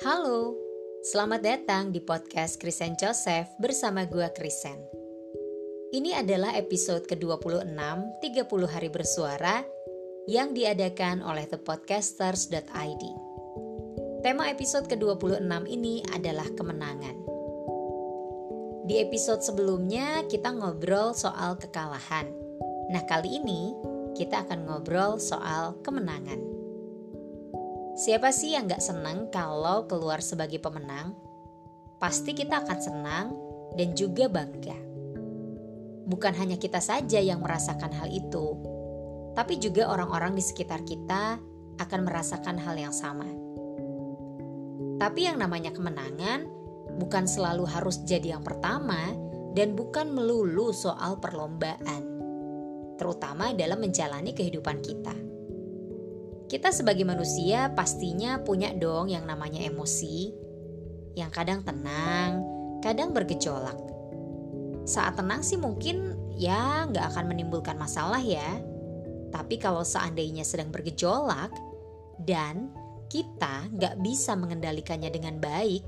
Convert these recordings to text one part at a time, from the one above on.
Halo, selamat datang di podcast Krisen Joseph bersama gua Krisen. Ini adalah episode ke-26 30 hari bersuara yang diadakan oleh thepodcasters.id. Tema episode ke-26 ini adalah kemenangan. Di episode sebelumnya kita ngobrol soal kekalahan. Nah, kali ini kita akan ngobrol soal kemenangan. Siapa sih yang gak senang kalau keluar sebagai pemenang? Pasti kita akan senang dan juga bangga. Bukan hanya kita saja yang merasakan hal itu, tapi juga orang-orang di sekitar kita akan merasakan hal yang sama. Tapi yang namanya kemenangan bukan selalu harus jadi yang pertama dan bukan melulu soal perlombaan, terutama dalam menjalani kehidupan kita. Kita sebagai manusia pastinya punya dong yang namanya emosi, yang kadang tenang, kadang bergejolak. Saat tenang sih mungkin ya nggak akan menimbulkan masalah ya. Tapi kalau seandainya sedang bergejolak dan kita nggak bisa mengendalikannya dengan baik,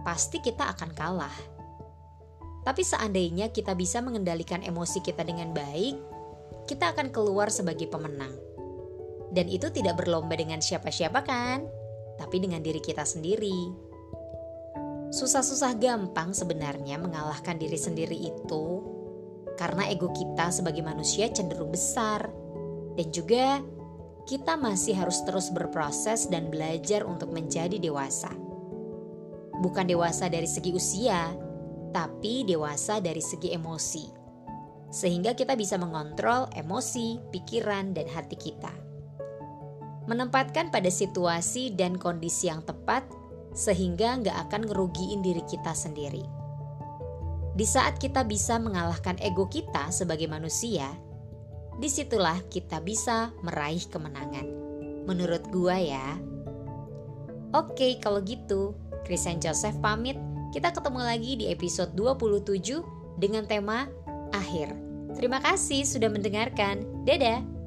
pasti kita akan kalah. Tapi seandainya kita bisa mengendalikan emosi kita dengan baik, kita akan keluar sebagai pemenang. Dan itu tidak berlomba dengan siapa-siapa kan? Tapi dengan diri kita sendiri. Susah-susah gampang sebenarnya mengalahkan diri sendiri itu karena ego kita sebagai manusia cenderung besar. Dan juga kita masih harus terus berproses dan belajar untuk menjadi dewasa. Bukan dewasa dari segi usia, tapi dewasa dari segi emosi. Sehingga kita bisa mengontrol emosi, pikiran, dan hati kita menempatkan pada situasi dan kondisi yang tepat sehingga nggak akan ngerugiin diri kita sendiri. Di saat kita bisa mengalahkan ego kita sebagai manusia, di situlah kita bisa meraih kemenangan. Menurut gua ya. Oke, kalau gitu, Christian Joseph pamit. Kita ketemu lagi di episode 27 dengan tema akhir. Terima kasih sudah mendengarkan. Dadah.